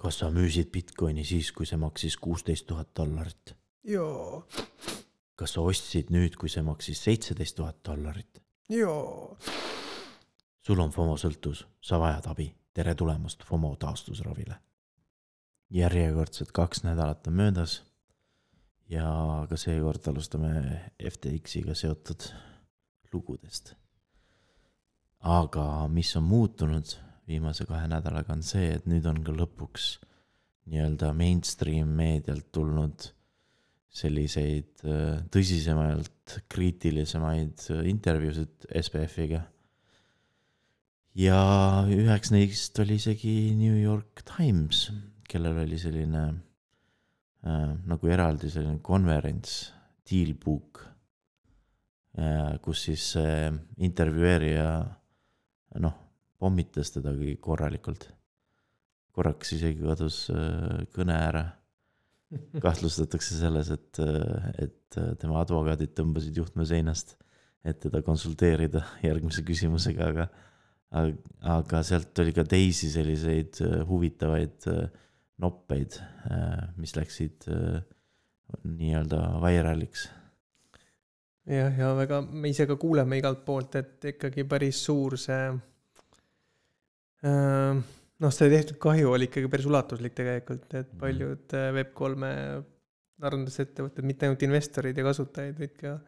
kas sa müüsid Bitcoini siis, kui see maksis kuusteist tuhat dollarit? jaa, kas sa ostsid nüüd, kui see maksis seitseteist tuhat dollarit? jaa. sul on FOMO sõltus, sa vajad abi, tere tulemast FOMO taastusravile. järjekordselt kaks nädalat on möödas. ja ka seekord alustame FTX-iga seotud lugudest. aga mis on muutunud viimase kahe nädalaga on see, et nüüd on ka lõpuks nii-öelda mainstream meedialt tulnud selliseid äh, tõsisemalt kriitilisemaid äh, intervjuusid SBF-iga. ja üheks neist oli isegi New York Times, kellel oli selline äh, nagu eraldi selline konverents, Dealbook äh,, kus siis äh, intervjueerija noh pommitas teda korralikult. korraks isegi kadus äh, kõne ära. kahtlustatakse selles, et, äh, et äh, tema advokaadid tõmbasid juhtme seinast, et teda konsulteerida järgmise küsimusega, aga aga, sealt oli ka teisi selliseid huvitavaid noppeid, mis läksid nii-öelda vairaliks jah, ja väga, me ise ka kuuleme igalt poolt, et ikkagi päris suur see noh, see tehtud kahju oli ikkagi päris ulatuslik tegelikult, et mhm. paljud äh, Web3-e arendusettevõtted, mitte ainult investorid ja kasutajaid, vaid ka,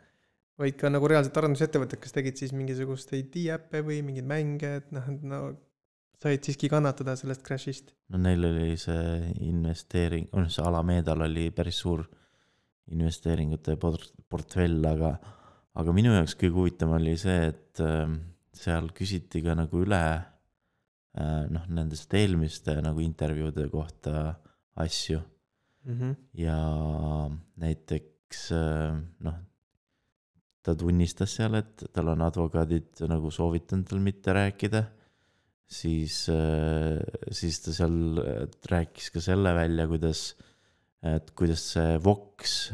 vaid ka nagu reaalselt arendusettevõtted, kes tegid siis mingisuguseid e-äppe või mingeid mänge, et noh, no said siiski kannatada sellest crash'ist. no neil oli see investeering, noh see Alamedal oli päris suur investeeringute port-, portfell, aga, aga minu jaoks kõige huvitavam oli see, et äh, seal küsiti ka nagu üle noh, nendest eelmiste nagu intervjuude kohta asju mm. -hmm. ja näiteks äh, noh, ta tunnistas seal, et tal on advokaadid nagu soovitanud tal mitte rääkida. siis, äh, siis ta seal rääkis ka selle välja, kuidas, et kuidas see Vox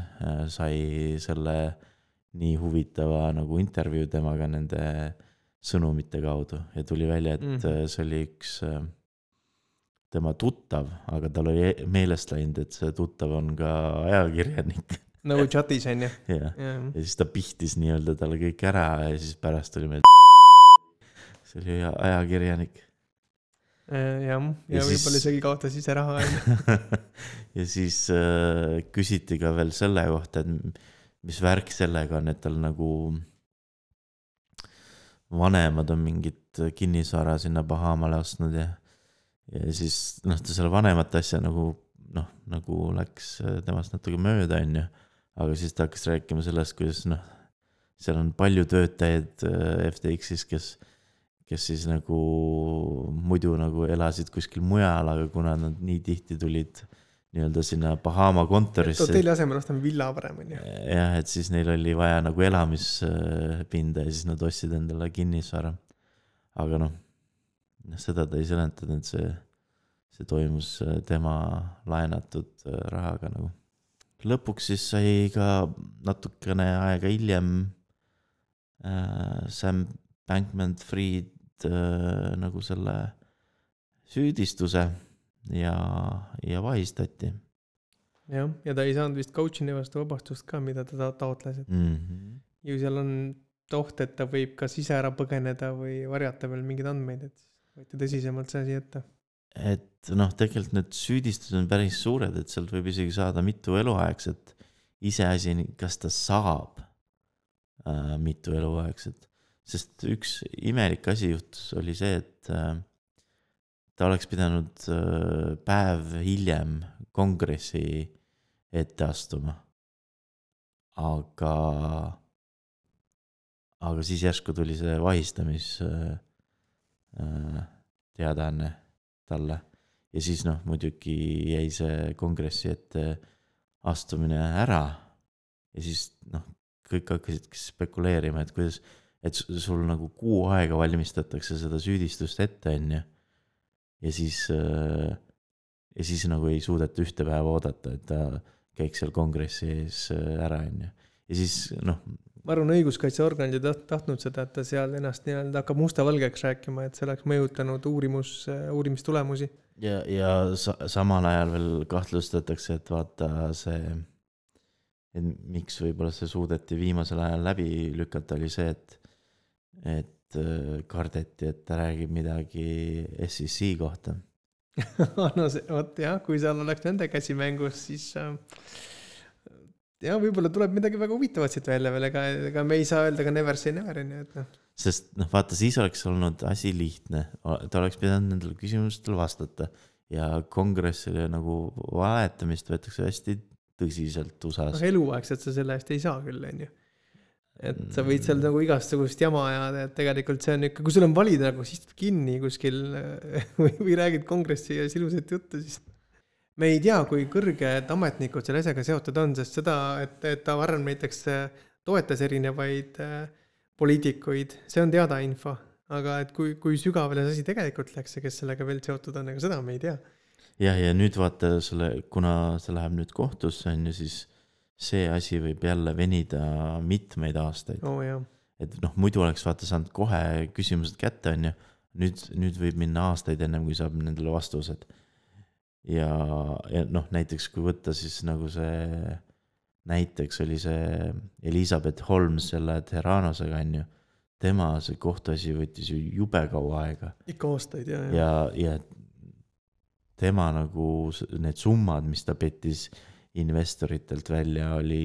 sai selle nii huvitava nagu intervjuu temaga nende sõnumite kaudu ja tuli välja, et mm. see oli üks äh, tema tuttav, aga tal oli e-, meelest läinud, et see tuttav on ka ajakirjanik. nagu chatis on ju. jah, ja siis ta pihtis nii-öelda talle kõik ära ja siis pärast oli meil. see oli ajakirjanik. Äh, jah, ja, ja võib-olla isegi kaotas ise raha on ju. ja siis äh, küsiti ka veel selle kohta, et mis värk sellega on, et tal nagu vanemad on mingit kinnisvara sinna Bahamale ostnud ja, ja siis noh, ta selle vanemate asja nagu noh, nagu läks temast natuke mööda, on ju. aga siis ta hakkas rääkima sellest, kuidas noh, seal on palju töötajaid äh, FTX-is, kes, kes siis nagu muidu nagu elasid kuskil mujal, aga kuna nad nii tihti tulid äh, nii-öelda sinna Bahama kontorisse. hotelli asemel ostame villa parem, on ju. jah, et siis neil oli vaja nagu elamispinda ja siis nad ostsid endale kinnisvara. aga noh, noh seda ta ei seletanud, et see, see toimus äh, tema laenatud äh, rahaga nagu. lõpuks siis sai ka natukene aega hiljem äh, Sam Bankman-Fried äh, nagu selle süüdistuse ja, ja vahistati. jah, ja ta ei saanud vist coaching'i vastu vabastust ka, mida ta taotles, et mm -hmm. ju seal on oht, et ta võib kas ise ära põgeneda või varjata veel mingeid andmeid, et võeti tõsisemalt see asi ette. et noh, tegelikult need süüdistused on päris suured, et sealt võib isegi saada mitu eluaegset. iseasi, kas ta saab äh, mitu eluaegset, sest üks imelik asi juhtus, oli see, et äh, ta oleks pidanud äh, päev hiljem kongressi ette astuma. aga, aga siis järsku tuli see vahistamisteadaanne äh, äh, talle ja siis noh, muidugi jäi see kongressi ette astumine ära. ja siis noh, kõik hakkasid spekuleerima, et kuidas, et sul nagu kuu aega valmistatakse seda süüdistust ette, on ju ja siis, äh, ja siis nagu ei suudeta ühte päeva oodata, et ta käiks seal kongressi ees äh, ära, on ju. ja siis noh. ma arvan, õiguskaitseorganid ei tahtnud seda, et ta seal ennast nii-öelda hakkab mustavalgeks rääkima, et see oleks mõjutanud uurimus, äh, uurimistulemusi. ja, ja sa, samal ajal veel kahtlustatakse, et vaata see, et miks võib-olla see suudeti viimasel ajal läbi lükata, oli see, et, et kardeti, et ta räägib midagi SEC kohta. no see, vot jah, kui seal oleks nende käsi mängus, siis äh, ja võib-olla tuleb midagi väga huvitavat siit välja veel, ega, ega me ei saa öelda ka never say never on ju, et noh. sest noh, vaata siis oleks olnud asi lihtne, ta oleks pidanud nendele küsimustele vastata ja kongressile nagu valetamist võetakse hästi tõsiselt USA-s noh, eluaegselt sa selle eest ei saa küll, on ju. Et sa võid seal nagu igasugust jama ajada, et tegelikult see on ikka, kui sul on valida nagu, siis istud kinni kuskil või, või räägid kongressi ees ilusat juttu, siis me ei tea, kui kõrged ametnikud selle asjaga seotud on, sest seda, et, et ta varem näiteks äh, toetas erinevaid äh, poliitikuid, see on teada info. aga et kui, kui sügavale see asi tegelikult läks ja kes sellega veel seotud on, ega seda me ei tea. jah, ja nüüd vaata selle, kuna see läheb nüüd kohtusse on ju, siis see asi võib jälle venida mitmeid aastaid. oh, et noh, muidu oleks vaata saanud kohe küsimused kätte, on ju. nüüd, nüüd võib minna aastaid ennem, kui saab nendele vastused. ja, ja noh, näiteks kui võtta siis nagu see, näiteks oli see Elizabeth Holmes selle Terranosega on ju. tema see kohtuasi võttis ju jube kaua aega ikka aastaid ja, ja, ja, ja tema nagu need summad, mis ta pettis investoritelt välja, oli,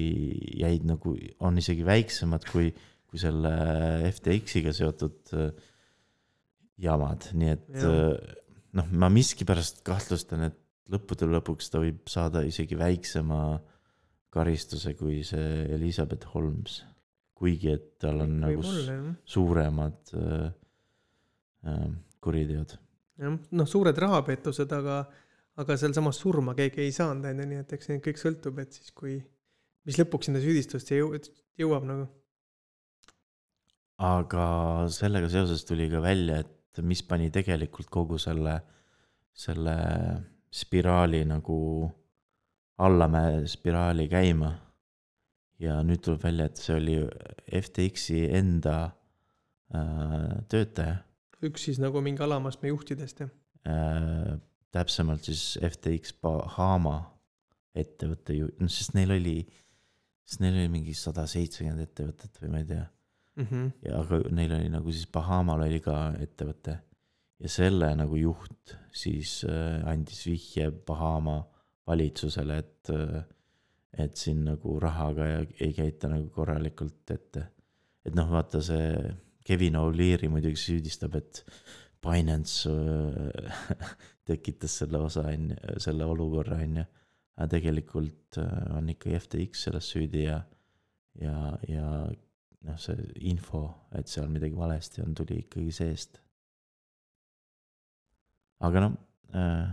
jäid nagu, on isegi väiksemad kui, kui selle FTX-iga seotud äh, jamad, nii et äh, noh, ma miskipärast kahtlustan, et lõppude lõpuks ta võib saada isegi väiksema karistuse kui see Elizabeth Holmes. kuigi, et tal on nagu s- võib-olla jah suuremad äh, äh, kuriteod. jah, noh, suured rahapettused, aga, aga sealsamas surma keegi ei saanud, on ju, nii et eks see kõik sõltub, et siis kui, mis lõpuks sinna süüdistusse jõu-, jõuab nagu. aga sellega seoses tuli ka välja, et mis pani tegelikult kogu selle, selle spiraali nagu, allamäe spiraali käima. ja nüüd tuleb välja, et see oli FTX-i enda äh, töötaja üks siis nagu mingi alamastme juhtidest jah. äh,. Täpsemalt siis FTX Bahama ettevõtte ju, noh sest neil oli, sest neil oli mingi sada seitsekümmend ettevõtet või ma ei tea Mhm. ja aga neil oli nagu siis Bahamal oli ka ettevõte ja selle nagu juht siis äh, andis vihje Bahama valitsusele, et äh, et siin nagu rahaga ja ei käita nagu korralikult ette. et noh, vaata see Kevin O'Leary muidugi süüdistab, et Binance äh, tekitas selle osa on ju, selle olukorra on ju. aga tegelikult äh, on ikkagi FTX selles süüdi ja, ja, ja noh, see info, et seal midagi valesti on, tuli ikkagi seest. aga noh äh,,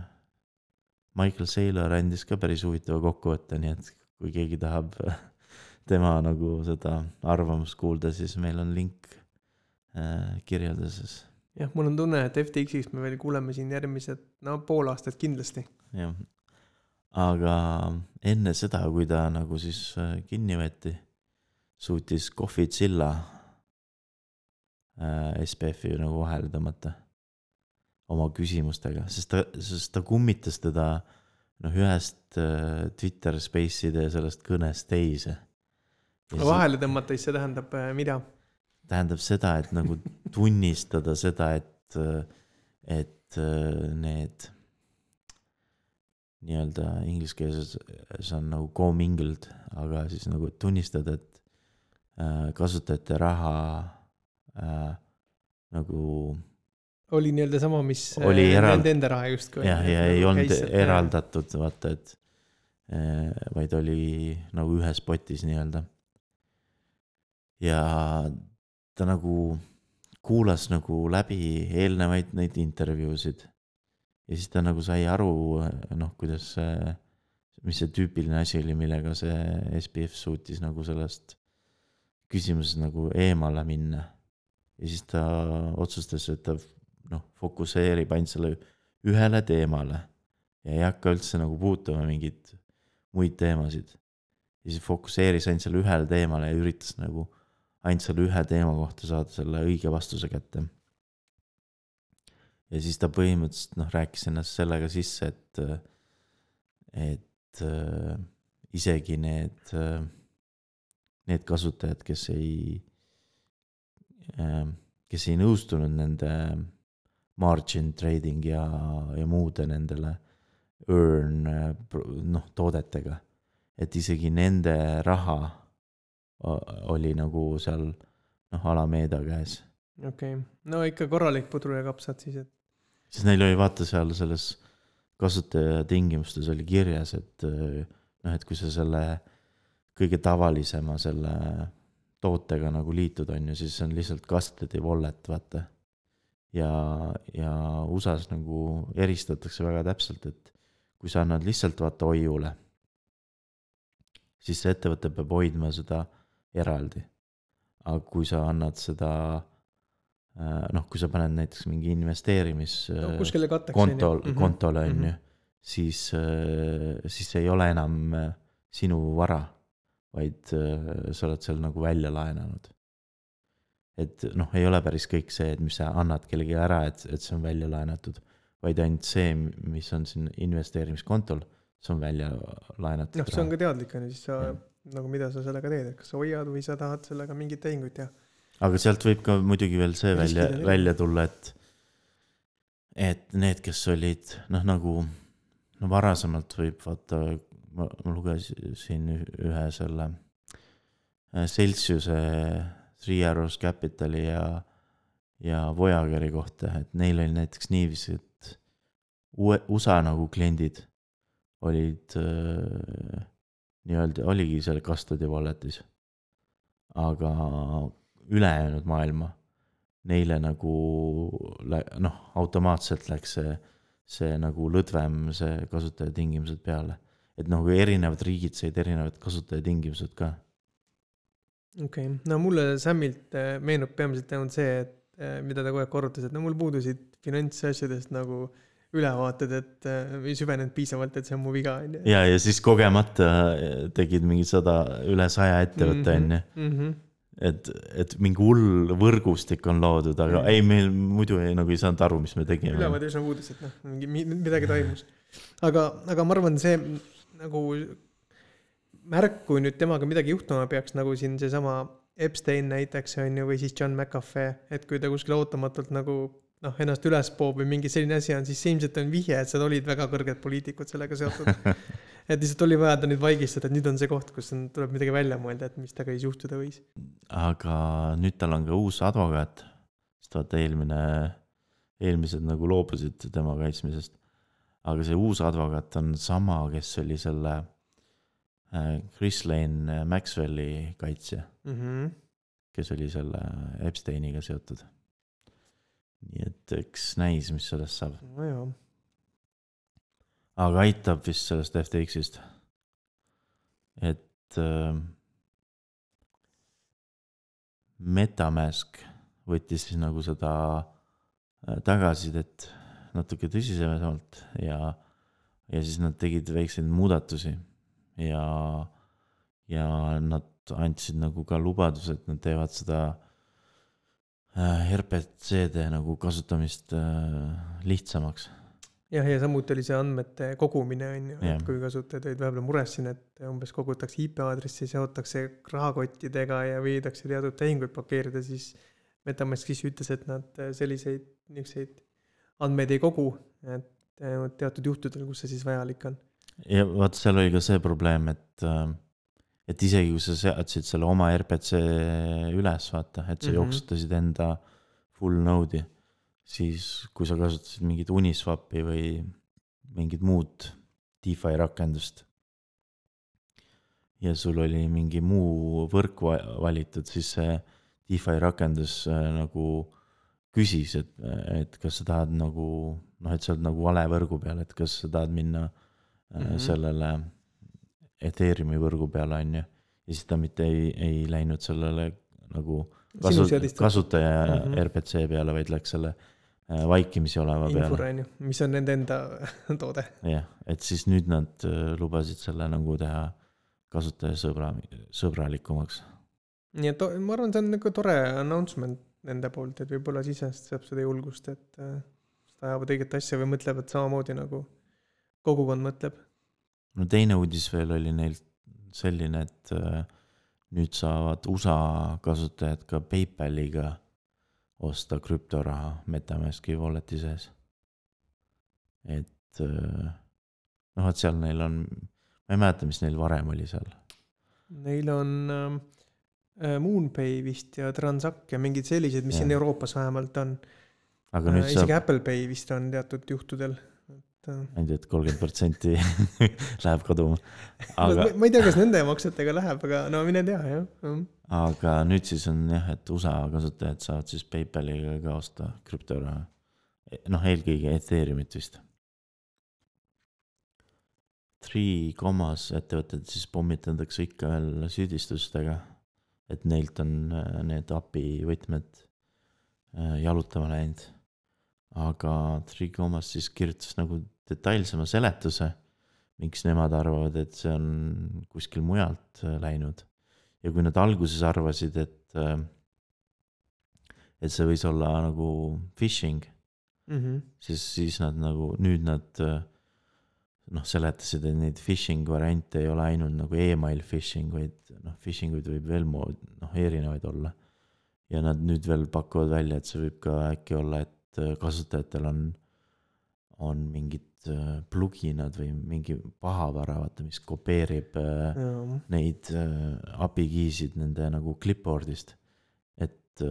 Michael Saylor andis ka päris huvitava kokkuvõtte, nii et kui keegi tahab tema nagu seda arvamust kuulda, siis meil on link äh, kirjelduses, jah, mul on tunne, et FTX-ist me veel kuuleme siin järgmised, no pool aastat kindlasti. jah. aga enne seda, kui ta nagu siis äh, kinni võeti, suutis Kohvitsilla äh, SPF-i nagu vahele tõmmata oma küsimustega, sest ta, sest ta kummitas teda noh, ühest äh, Twitter Space'ide sellest kõnest teise. vahele tõmmata, siis see tähendab äh, mida? Tähendab seda, et nagu tunnistada seda, et, et äh, need nii-öelda inglise keeles see on nagu commingled, aga siis nagu tunnistada, et äh, kasutajate raha äh, nagu oli nii-öelda sama, mis Oli äh, erald- nende enda raha justkui. jah, ja ei olnud eraldatud, vaata, et eh, vaid oli nagu ühes potis nii-öelda. ja ta nagu kuulas nagu läbi eelnevaid neid intervjuusid. ja siis ta nagu sai aru, noh, kuidas see, mis see tüüpiline asi oli, millega see SPF suutis nagu sellest küsimusest nagu eemale minna. ja siis ta otsustas, et ta noh, fokusseerib ainult selle ühele teemale ja ei hakka üldse nagu puutuma mingeid muid teemasid. ja siis fokusseeris ainult selle ühele teemale ja üritas nagu ainult selle ühe teema kohta saada selle õige vastuse kätte. ja siis ta põhimõtteliselt noh, rääkis ennast sellega sisse, et, et äh, isegi need äh,, need kasutajad, kes ei äh,, kes ei nõustunud nende margin trading ja, ja muude nendele earn noh, toodetega. et isegi nende raha oli nagu seal noh, Alameda käes. okei okay., no ikka korralik pudru ja kapsad siis, et. sest neil oli vaata seal selles kasutajatingimustes oli kirjas, et noh, et kui sa selle kõige tavalisema selle tootega nagu liitud, on ju, siis see on lihtsalt custody wallet, vaata. ja, ja USA-s nagu eristatakse väga täpselt, et kui sa annad lihtsalt vaata hoiule, siis see ettevõte peab hoidma seda eraldi. aga kui sa annad seda äh, noh, kui sa paned näiteks mingi investeerimis no, kuskile katteks kontol, mhm. kontole on ju, mhm. siis, äh, siis see ei ole enam äh, sinu vara, vaid sa oled seal nagu välja laenanud. et noh, ei ole päris kõik see, et mis sa annad kellelegi ära, et, et see on välja laenatud, vaid ainult see, mis on siin investeerimiskontol, see on välja laenatud. noh, see on ka teadlik on ju, siis sa ja nagu mida sa sellega teed, et kas sa hoiad või sa tahad sellega mingeid tehinguid teha. aga sealt võib ka muidugi veel see välja, välja tulla, et, et need, kes olid noh, nagu no varasemalt võib vaata, ma, ma lugesin ühe selle äh, Celsiuse Three Arrows Capitali ja, ja Voyageri kohta, et neil oli näiteks niiviisi, et USA nagu kliendid olid äh, nii-öelda oligi seal custody wallet'is. aga ülejäänud maailma, neile nagu noh, automaatselt läks see, see nagu lõdvem, see kasutajatingimused peale. et nagu erinevad riigid said erinevad kasutajatingimused ka. okei okay., no mulle Samilt äh, meenub peamiselt ainult see, et äh, mida ta kogu aeg korrutas, et no mul puudusid finantsasjadest nagu äh, ülevaated, et äh, ei süvenenud piisavalt, et see on mu viga, on ju. ja, ja siis kogemata äh, tegid mingi sada, üle saja ettevõtte, on ju. Mhm. et, et mingi hull võrgustik on loodud, aga mm ei, meil muidu ei, nagu ei saanud aru, mis me tegime. ülevaade üsna uudis, et noh, mingi, midagi toimus. aga, aga ma arvan, see nagu märk, kui nüüd temaga midagi juhtuma peaks, nagu siin seesama Epstein näiteks on ju, või siis John McAfee, et kui ta kuskil ootamatult nagu noh, ennast üles poob või mingi selline asi on, siis see ilmselt on vihje, et seal olid väga kõrged poliitikud sellega seotud et lihtsalt oli vaja ta nüüd vaigistada, et nüüd on see koht, kus on, tuleb midagi välja mõelda, et mis temaga siis juhtuda võis. aga nüüd tal on ka uus advokaat, sest vaata eelmine, eelmised nagu loobusid tema kaitsmisest. aga see uus advokaat on sama, kes oli selle äh, Chris Lane Maxwelli kaitsja mm. -hmm. kes oli selle Epsteiniga seotud nii et eks näis, mis sellest saab. nojah. aga aitab vist sellest FTX-ist. et äh, Metamask võttis siis nagu seda äh, tagasisidet natuke tõsisemalt ja, ja siis nad tegid väikseid muudatusi ja, ja nad andsid nagu ka lubaduse, et nad teevad seda Äh, RPC-de nagu kasutamist äh, lihtsamaks. jah, ja samuti oli see andmete kogumine, on ju, et kui kasutajad olid vahepeal mures siin, et umbes kogutakse IP aadressi, seotakse rahakottidega ja võidakse teatud tehinguid blokeerida, siis Metamask siis ütles, et nad äh, selliseid, niisuguseid andmeid ei kogu, et teatud juhtudel, kus see siis vajalik on. ja vaat seal oli ka see probleem, et äh, et isegi kui sa seadsid selle oma RPC üles, vaata, et sa mm -hmm. jooksutasid enda full node'i, siis kui sa kasutasid mingit Uniswapi või mingit muud DeFi rakendust ja sul oli mingi muu võrk valitud, siis see DeFi rakendus äh, nagu küsis, et, et kas sa tahad nagu noh, et sa oled nagu vale võrgu peal, et kas sa tahad minna mm -hmm. sellele Ethereumi võrgu peale, on ju. ja siis ta mitte ei, ei läinud sellele nagu kasu, kasutaja mm -hmm. RPC peale, vaid läks selle äh, vaikimisi oleva peale. Infura on ju, mis on nende enda toode. jah, et siis nüüd nad äh, lubasid selle nagu teha kasutajasõbra, sõbralikumaks. nii et ma arvan, see on nagu tore announcement nende poolt, et võib-olla sisest saab seda julgust, et äh, ajavad õiget asja või mõtlevad samamoodi nagu kogukond mõtleb. No teine uudis veel oli neil selline, et äh, nüüd saavad USA kasutajad ka PayPaliga osta krüptoraha Metamaski wallet'i sees. et äh, noh, vot seal neil on, ma ei mäleta, mis neil varem oli seal. Neil on ähm, äh, Moonpay vist ja Transact ja mingid sellised, mis ja. siin Euroopas vähemalt on. äh, saab. isegi Apple Pay vist on teatud juhtudel ainult, et kolmkümmend protsenti läheb kaduma. aga ma ei tea, kas nende maksetega läheb, aga no mine tea, jah. aga nüüd siis on jah, et USA kasutajad saavad siis PayPaliga ka osta krüptoraha. noh, eelkõige Ethereumit vist. Three Commas ettevõtted siis pommitatakse ikka veel süüdistustega, et neilt on äh, need API võtmed äh, jalutama läinud aga Three Commas siis kirjutas nagu detailsema seletuse, miks nemad arvavad, et see on kuskil mujalt äh, läinud. ja kui nad alguses arvasid, et, äh, et see võis olla nagu phishing mm, -hmm. siis, siis nad nagu, nüüd nad äh, noh, seletasid, et neid phishing variante ei ole ainult nagu email phishing, vaid noh, phishing uid võib veel mood, noh, erinevaid olla. ja nad nüüd veel pakuvad välja, et see võib ka äkki olla, et kasutajatel on, on mingid pluginad või mingi pahavara, vaata, mis kopeerib äh, ja. neid äh, API key'sid nende nagu clipboard'ist. et,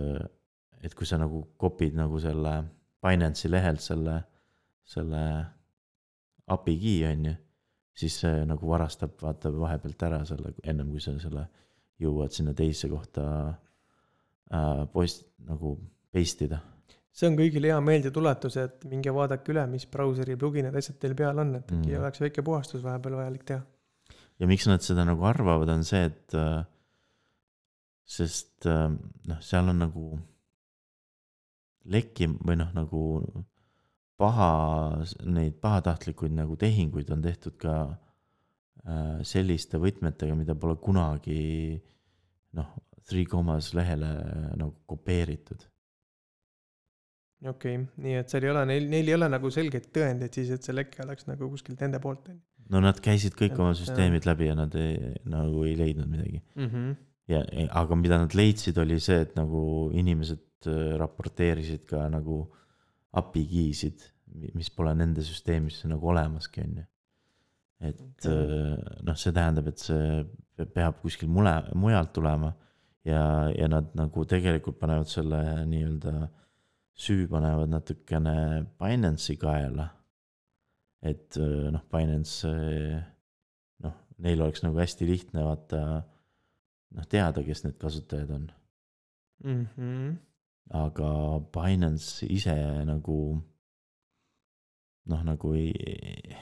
et kui sa nagu copy'd nagu selle Binance'i lehelt selle, selle API key on ju, siis see nagu varastab, vaata vahepealt ära selle, ennem kui sa selle jõuad sinna teise kohta äh, post nagu paste ida see on kõigile hea meeldetuletus, et minge vaadake üle, mis brauseri pluginid, asjad teil peal on, et äkki mm. oleks väike puhastus vahepeal vajalik teha. ja miks nad seda nagu arvavad, on see, et äh, sest äh, noh, seal on nagu lekki või noh, nagu paha, neid pahatahtlikuid nagu tehinguid on tehtud ka äh, selliste võtmetega, mida pole kunagi noh, Three Commas lehele nagu kopeeritud okei okay., nii et seal ei ole, neil, neil ei ole nagu selgeid tõendeid siis, et see leke oleks nagu kuskilt nende poolt. no nad käisid kõik et, oma süsteemid läbi ja nad ei, nagu ei leidnud midagi mm. -hmm. ja, aga mida nad leidsid, oli see, et nagu inimesed äh, raporteerisid ka nagu API key'sid, mis pole nende süsteemis nagu olemaski, on ju. et okay. Äh, noh, see tähendab, et see peab kuskil mule, mujalt tulema ja, ja nad nagu tegelikult panevad selle nii-öelda süü panevad natukene Binance'i kaela. et noh, Binance noh, neil oleks nagu hästi lihtne vaata noh, teada, kes need kasutajad on mm. -hmm. aga Binance ise nagu noh, nagu ei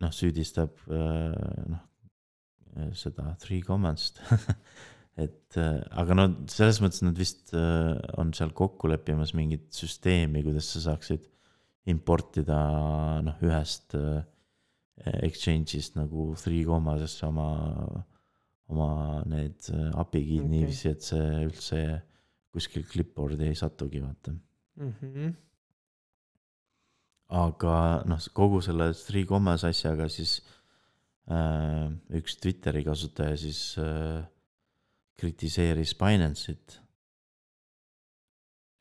noh, süüdistab noh seda Three Commonst et äh, aga no selles mõttes nad vist äh, on seal kokku leppimas mingit süsteemi, kuidas sa saaksid importida noh, ühest äh, exchange'ist nagu Three Commasesse oma, oma need API-gid okay. niiviisi, et see üldse kuskil clipboard'i ei satugi, vaata mm. -hmm. aga noh, kogu selle Three Commas asjaga siis äh, üks Twitteri kasutaja siis äh, kritiseeris Binance'it.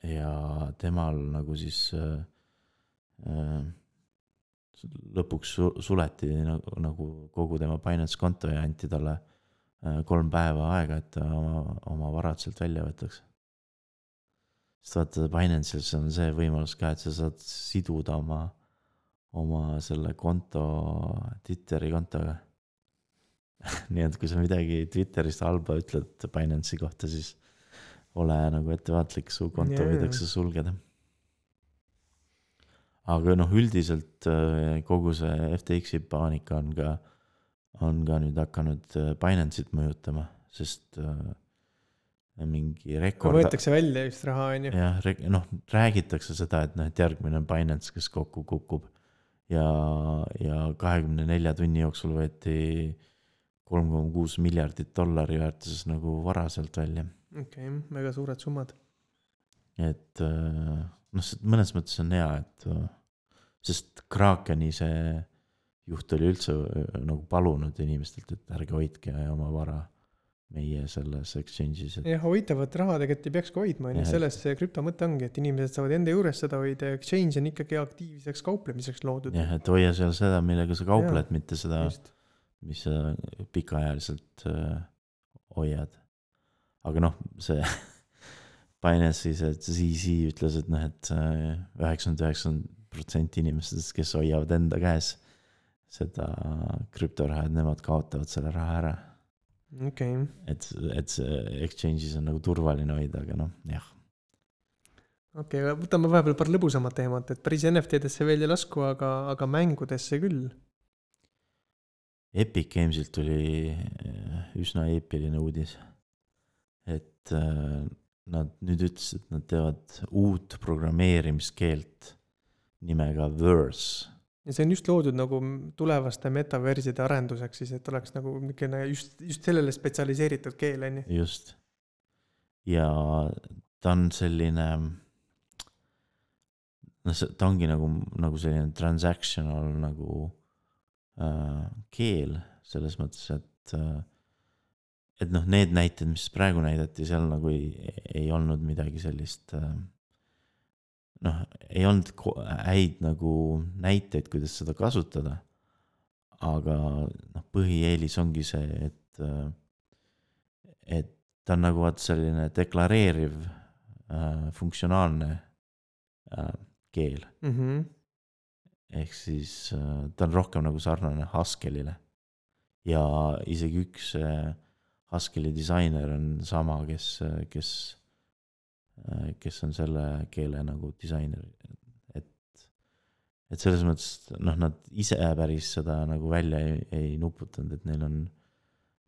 ja temal nagu siis äh, äh, lõpuks suleti nagu, nagu kogu tema Binance konto ja anti talle äh, kolm päeva aega, et ta oma, oma varad sealt välja võtaks. sest vaata Binance'is on see võimalus ka, et sa saad siduda oma, oma selle konto Twitteri kontoga nii et kui sa midagi Twitteris halba ütled Binance'i kohta, siis ole nagu ettevaatlik, su konto võidakse sulgeda. aga noh, üldiselt äh, kogu see FTX-i paanika on ka, on ka nüüd hakanud äh, Binance'it mõjutama, sest äh, mingi rekord. võetakse välja just raha, on ju. jah, noh, räägitakse seda, et noh, et järgmine on Binance, kes kokku kukub. ja, ja kahekümne nelja tunni jooksul võeti kolm koma kuus miljardit dollari väärtuses nagu vara sealt välja. okei okay,, väga suured summad. et äh, noh, mõnes mõttes on hea, et äh, sest Krakeni see juht oli üldse äh, nagu palunud inimestelt, et ärge hoidke oma vara meie selles exchange'is, et jah, hoitavat raha tegelikult ei peakski hoidma, on ju, Jah. sellest see krüpto mõte ongi, et inimesed saavad enda juures seda hoida ja exchange on ikkagi aktiivseks kauplemiseks loodud. jah, et hoia seal seda, millega sa kaupled, mitte seda, just, mis sa pikaajaliselt äh, hoiad. aga noh, see Binance'i see CZ ütles, et noh, et üheksakümmend üheksa protsenti inimestest, kes hoiavad enda käes seda krüptoraha, et nemad kaotavad selle raha ära. okei okay.. et, et see exchange'is on nagu turvaline hoida, aga noh, jah. okei okay,, aga võtame vahepeal paar lõbusamat teemat, et päris NFT-desse veel ei lasku, aga, aga mängudesse küll. Epic Gamesilt tuli äh, üsna eepiline uudis. et äh, nad nüüd ütlesid, et nad teevad uut programmeerimiskeelt nimega Verse. ja see on just loodud nagu tulevaste metaverside arenduseks siis, et oleks nagu niisugune just, just sellele spetsialiseeritud keel, on ju. just. ja ta on selline, noh, ta ongi nagu, nagu selline transactional nagu keel selles mõttes, et äh, et noh, need näited, mis praegu näidati, seal nagu ei, ei olnud midagi sellist äh, noh, ei olnud häid nagu näiteid, kuidas seda kasutada. aga noh, põhieelis ongi see, et, et ta on nagu vaat selline deklareeriv äh, funktsionaalne äh, keel, Mm -hmm. Ehk siis äh, ta on rohkem nagu sarnane Haskellile. ja isegi üks äh, Haskelli disainer on sama, kes, kes, kes on selle keele nagu disainer, et, et selles mõttes noh, nad ise päris seda nagu välja ei, ei nuputanud, et neil on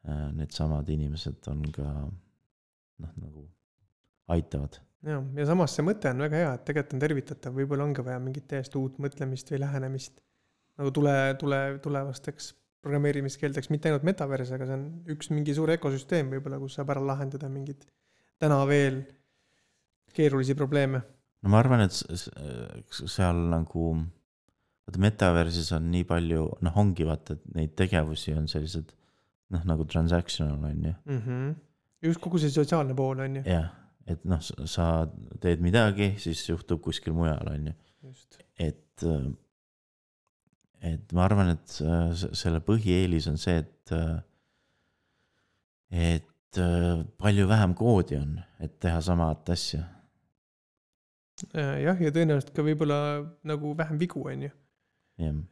äh, needsamad inimesed on ka noh, nagu aitavad. ja, ja samas see mõte on väga hea, et tegelikult on tervitatav, võib-olla ongi vaja mingit täiesti uut mõtlemist või lähenemist. nagu tule, tule, tulevasteks programmeerimiskeelteks, mitte ainult metaverse, aga see on üks mingi suur ökosüsteem võib-olla, kus saab ära lahendada mingeid täna veel keerulisi probleeme. no ma arvan, et seal nagu, vaata metaversis on nii palju, noh, ongi vaata, et neid tegevusi on sellised noh, nagu transactional on ju, mm. -hmm. just kogu see sotsiaalne pool on ju. jah, et noh, sa teed midagi, siis juhtub kuskil mujal, on ju, et. et ma arvan, et äh, selle põhieelis on see, et, et äh, palju vähem koodi on, et teha samat asja jah, ja tõenäoliselt ka võib-olla nagu vähem vigu on ju.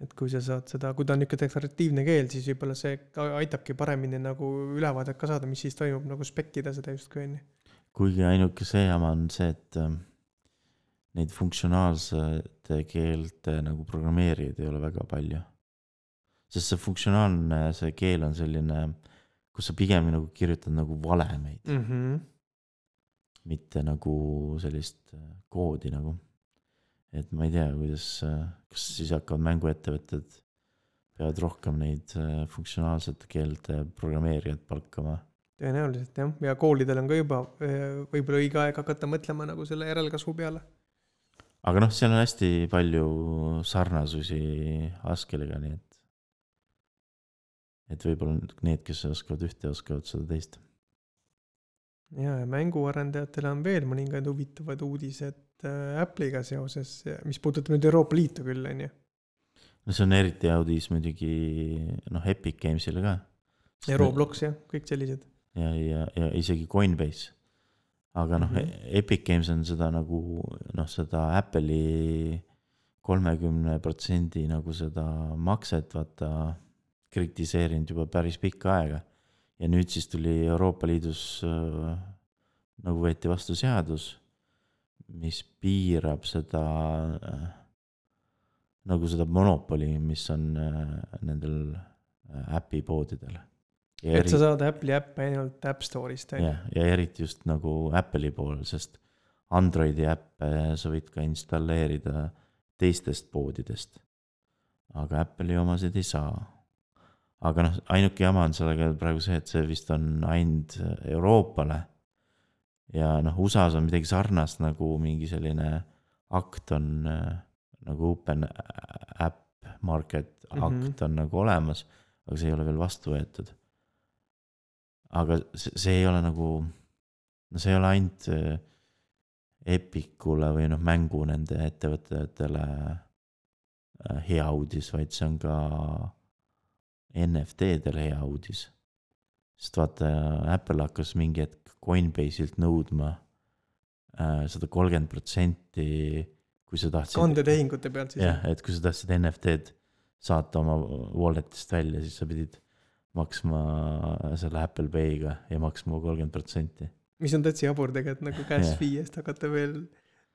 et kui sa saad seda, kui ta on niisugune deklaratiivne keel, siis võib-olla see aitabki paremini nagu ülevaadet ka saada, mis siis toimub, nagu spekkida seda justkui on ju. Kuigi ainuke see jama on see, et ähm, neid funktsionaalsete keelte nagu programmeerijaid ei ole väga palju. sest see funktsionaalne, see keel on selline, kus sa pigem nagu kirjutad nagu valemeid mm., mm. -hmm. mitte nagu sellist äh, koodi nagu. et ma ei tea, kuidas, kas siis hakkavad mänguettevõtted, peavad rohkem neid äh, funktsionaalsete keelte programmeerijaid palkama tõenäoliselt jah, ja koolidel on ka juba eh, võib-olla õige aeg hakata mõtlema nagu selle järelkasvu peale. aga noh, seal on hästi palju sarnasusi Haskeliga, nii et. et võib-olla need, kes oskavad ühte, oskavad seda teist. ja, ja mänguarendajatele on veel mõningaid huvitavaid uudised äh, Apple'iga seoses, mis puudutab nüüd Euroopa Liitu küll, on ju. no see on eriti hea uudis muidugi noh, Epic Games'ile ka. ja Roblox jah, kõik sellised. ja, ja, ja isegi Coinbase. aga noh mm. -hmm., Epic Games on seda nagu noh, seda Apple'i kolmekümne protsendi nagu seda makset vaata kritiseerinud juba päris pikka aega. ja nüüd siis tuli Euroopa Liidus äh, nagu võeti vastu seadus, mis piirab seda äh, nagu seda monopoli, mis on äh, nendel äh, äpipoodidel. et sa saad Apple'i äppe ainult App Store'ist on ju. ja eriti just nagu Apple'i pool, sest Androidi äppe sa võid ka installeerida teistest poodidest. aga Apple'i omasid ei saa. aga noh, ainuke jama on sellega praegu see, et see vist on ainult Euroopale. ja noh, USA-s on midagi sarnast nagu mingi selline akt on nagu open äpp market akt on nagu olemas, aga see ei ole veel vastu võetud. Aga see, ei ole nagu, no see ei ole ainult äh, Epicule või noh, mängu nende ettevõtetele äh, hea uudis, vaid see on ka NFT-dele hea uudis. sest vaata, Apple hakkas mingi hetk Coinbase'ilt nõudma äh, sada kolmkümmend protsenti, kui sa tahtsid. kandetehingute pealt siis jah, et kui sa tahtsid NFT-d saata oma wallet'ist välja, siis sa pidid maksma selle Apple Pay'ga ja maksma kolmkümmend protsenti. mis on täitsa jabur tegelikult nagu cash Jah. fee eest hakata veel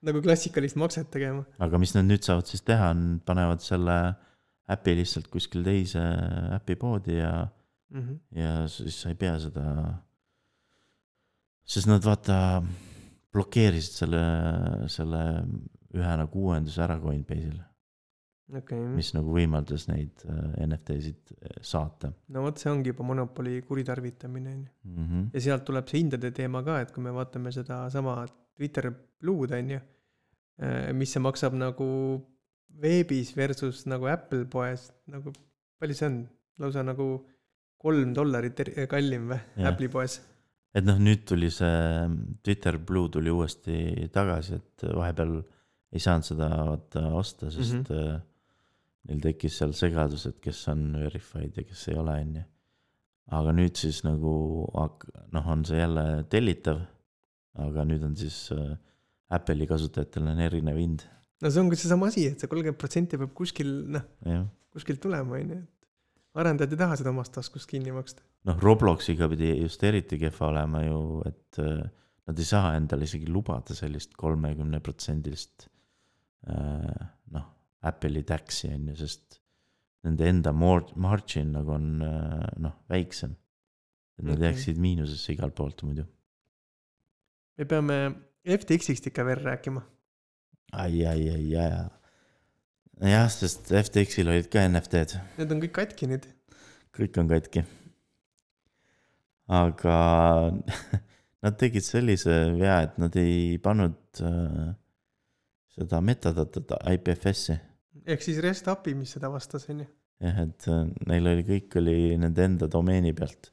nagu klassikalist makset tegema. aga mis nad nüüd saavad siis teha, on, panevad selle äpi lihtsalt kuskile teise äpipoodi ja, Mhm. ja siis sa ei pea seda. sest nad vaata blokeerisid selle, selle ühe nagu uuenduse ära Coinbase'il, okei, mis nagu võimaldas neid äh, NFT-sid saata no vot, see ongi juba monopoli kuritarvitamine on ju. mm. -hmm. ja sealt tuleb see hindade teema ka, et kui me vaatame sedasama Twitter Blue'd on ju, mis see maksab nagu veebis versus nagu Apple poes, nagu palju see on, lausa nagu kolm dollarit kallim või Jah. Apple'i poes. et noh, nüüd tuli see Twitter Blue tuli uuesti tagasi, et vahepeal ei saanud seda vaata osta, sest mm. -hmm. Neil tekkis seal segadus, et kes on verified ja kes ei ole, on ju. aga nüüd siis nagu hak- noh, on see jälle tellitav. aga nüüd on siis äh, Apple'i kasutajatel on erinev hind, no see on ka seesama asi, et see kolmkümmend protsenti peab kuskil noh, kuskilt tulema on ju, et arendajad ei taha seda omast taskust kinni maksta. noh, Robloxiga pidi just eriti kehva olema ju, et äh, nad ei saa endale isegi lubada sellist kolmekümneprotsendilist äh, noh, Apple'i tax'i on ju, sest nende enda mor-, margin nagu on äh, noh, väiksem. et nad Okei. jääksid miinusesse igalt poolt muidu. me peame FTX-ist ikka veel rääkima. ai, ai, ai, ai. jah, sest FTX-il olid ka NFT-d, Need on kõik katki nüüd. kõik on katki. aga nad tegid sellise vea, et nad ei pannud äh, seda metadatat IPFS-i. Ehk siis REST API, mis seda vastas, on ju. jah, et äh, neil oli, kõik oli nende enda domeeni pealt.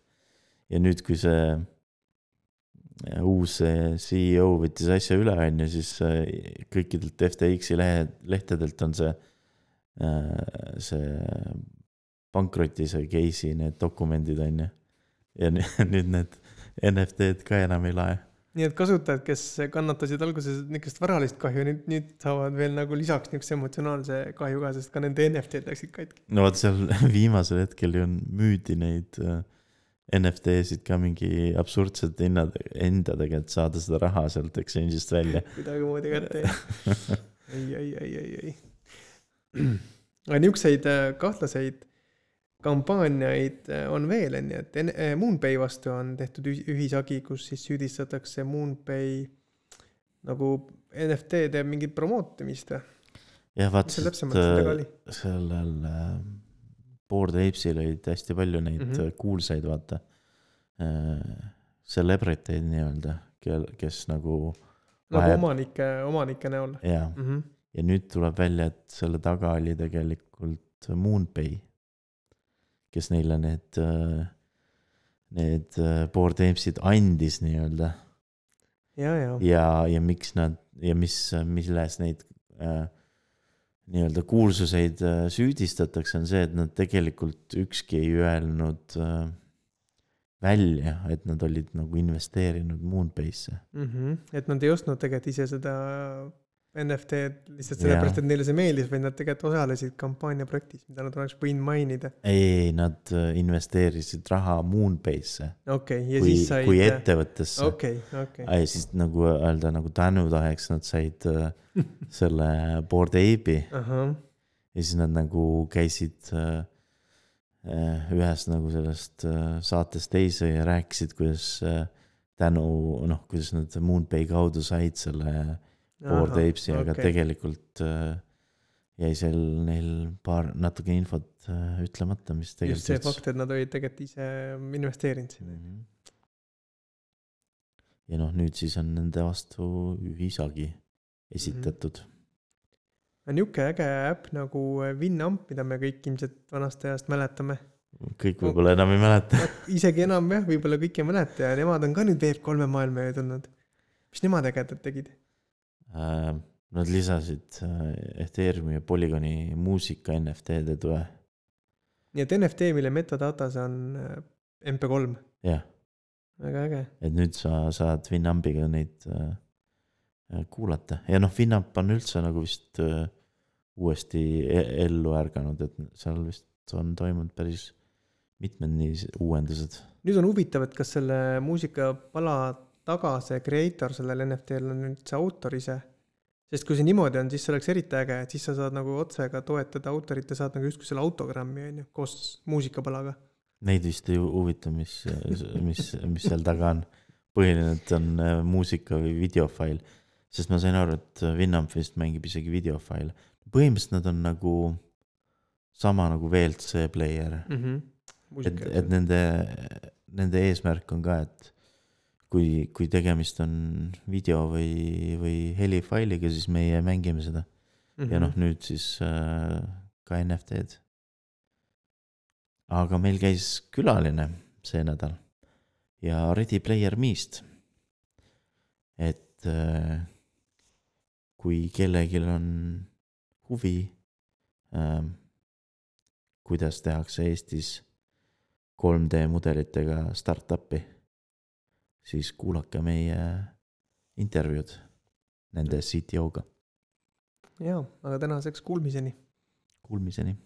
ja nüüd, kui see äh, uus äh, CEO võttis asja üle, on ju, siis kõikidelt FTX-i lehe, lehtedelt on see, see pankroti see case'i need dokumendid, on ju. ja nüüd need NFT-d ka enam ei lae. Nii et kasutajad, kes kannatasid alguses niisugust varalist kahju, nüüd, nüüd saavad veel nagu lisaks niisuguse emotsionaalse kahju ka, sest ka nende NFT-d läksid katki. no vot seal viimasel hetkel ju on müüdi neid äh, NFT-sid ka mingi absurdsete hinnad, hindadega, et saada seda raha sealt exchange'ist välja. kuidagimoodi kätte ei, ei, ei, ei, ei. aga niisuguseid äh, kahtlaseid kampaaniaid äh, on veel, on ju, et äh, Moonpay vastu on tehtud ühi- ühishagi, kus siis süüdistatakse Moonpay nagu NFT-de mingit promootimist või? jah, vaat mis seal täpsemalt sellega äh, oli? sellel Board Apes'il olid hästi palju neid mm Mhm. -hmm. kuulsaid, vaata äh,. Celebriteid nii-öelda, kel, kes nagu nagu vahel- omanike, omanike näol jaa. -hmm. ja nüüd tuleb välja, et selle taga oli tegelikult Moonpay, kes neile need, need äh, board games'id andis nii-öelda ja, ja, ja, ja miks nad ja mis, milles neid äh, nii-öelda kuulsuseid äh, süüdistatakse, on see, et nad tegelikult ükski ei öelnud äh, välja, et nad olid nagu investeerinud Moonpay'sse. mm. -hmm. et nad ei ostnud tegelikult ise seda NFT-d lihtsalt sellepärast, et neile see meeldis, vaid nad tegelikult osalesid kampaaniaprojektis, mida nad oleks võinud mainida. ei, ei, nad äh, investeerisid raha Moonpay'sse okei okay,, ja kui siis, said. kui ettevõttesse. okei, okei. ja siis nagu öelda nagu tänutäheks nad said äh, selle Board Ape'i ahah, ja siis nad nagu käisid äh, äh, ühest nagu sellest äh, saatest teise ja rääkisid, kuidas äh, tänu noh, kuidas nad Moonpay kaudu said selle Board Apes'i, aga okei. tegelikult äh, jäi seal neil paar natuke infot äh, ütlemata, mis just see tegelikult fakt, et nad olid tegelikult ise investeerinud sinna. Mhm. ja noh, nüüd siis on nende vastu ühishagi esitatud on niuke äge äpp nagu Winamp, mida me kõik ilmselt vanast ajast mäletame. kõik võib-olla enam ei mäleta. isegi enam jah, võib-olla kõik ei mäleta ja nemad on ka nüüd Web3-e maailma ju tulnud. mis nemad ägedat tegid? Äh, Nad lisasid äh, Ethereumi ja Polygoni muusika NFT-de toe, nii et NFT, mille metadata see on äh, MP3, jah, väga äge. et nüüd sa saad Winampiga neid kuulata ja noh, Winamp on üldse nagu vist uuesti e- ellu ärganud, et seal vist on toimunud päris mitmed nii uuendused. nüüd on huvitav, et kas selle muusikapala taga see creator sellel NFT-l on nüüd see autor ise. sest kui see niimoodi on, siis see oleks eriti äge, et siis sa saad nagu otse ka toetada autorit ja saad nagu justkui selle autogrammi on ju, koos muusikapalaga. Neid vist ei huvita, mis, mis, mis seal taga on. põhiline, et on äh, muusika või videofail, sest ma sain aru, et Winamp vist mängib isegi videofaile. põhimõtteliselt nad on nagu sama nagu VLC player, Mhm. et, et nende, nende eesmärk on ka, et kui, kui tegemist on video või, või helifailiga, siis meie mängime seda Mhm. ja noh, nüüd siis äh, ka NFT-d. aga meil käis külaline see nädal ja Ready Player Me'st. et äh, kui kellelgi on huvi äh,, kuidas tehakse Eestis 3D mudelitega startup'i, siis kuulake meie intervjuud nende CTO-ga. jaa, aga tänaseks kuulmiseni. Kuulmiseni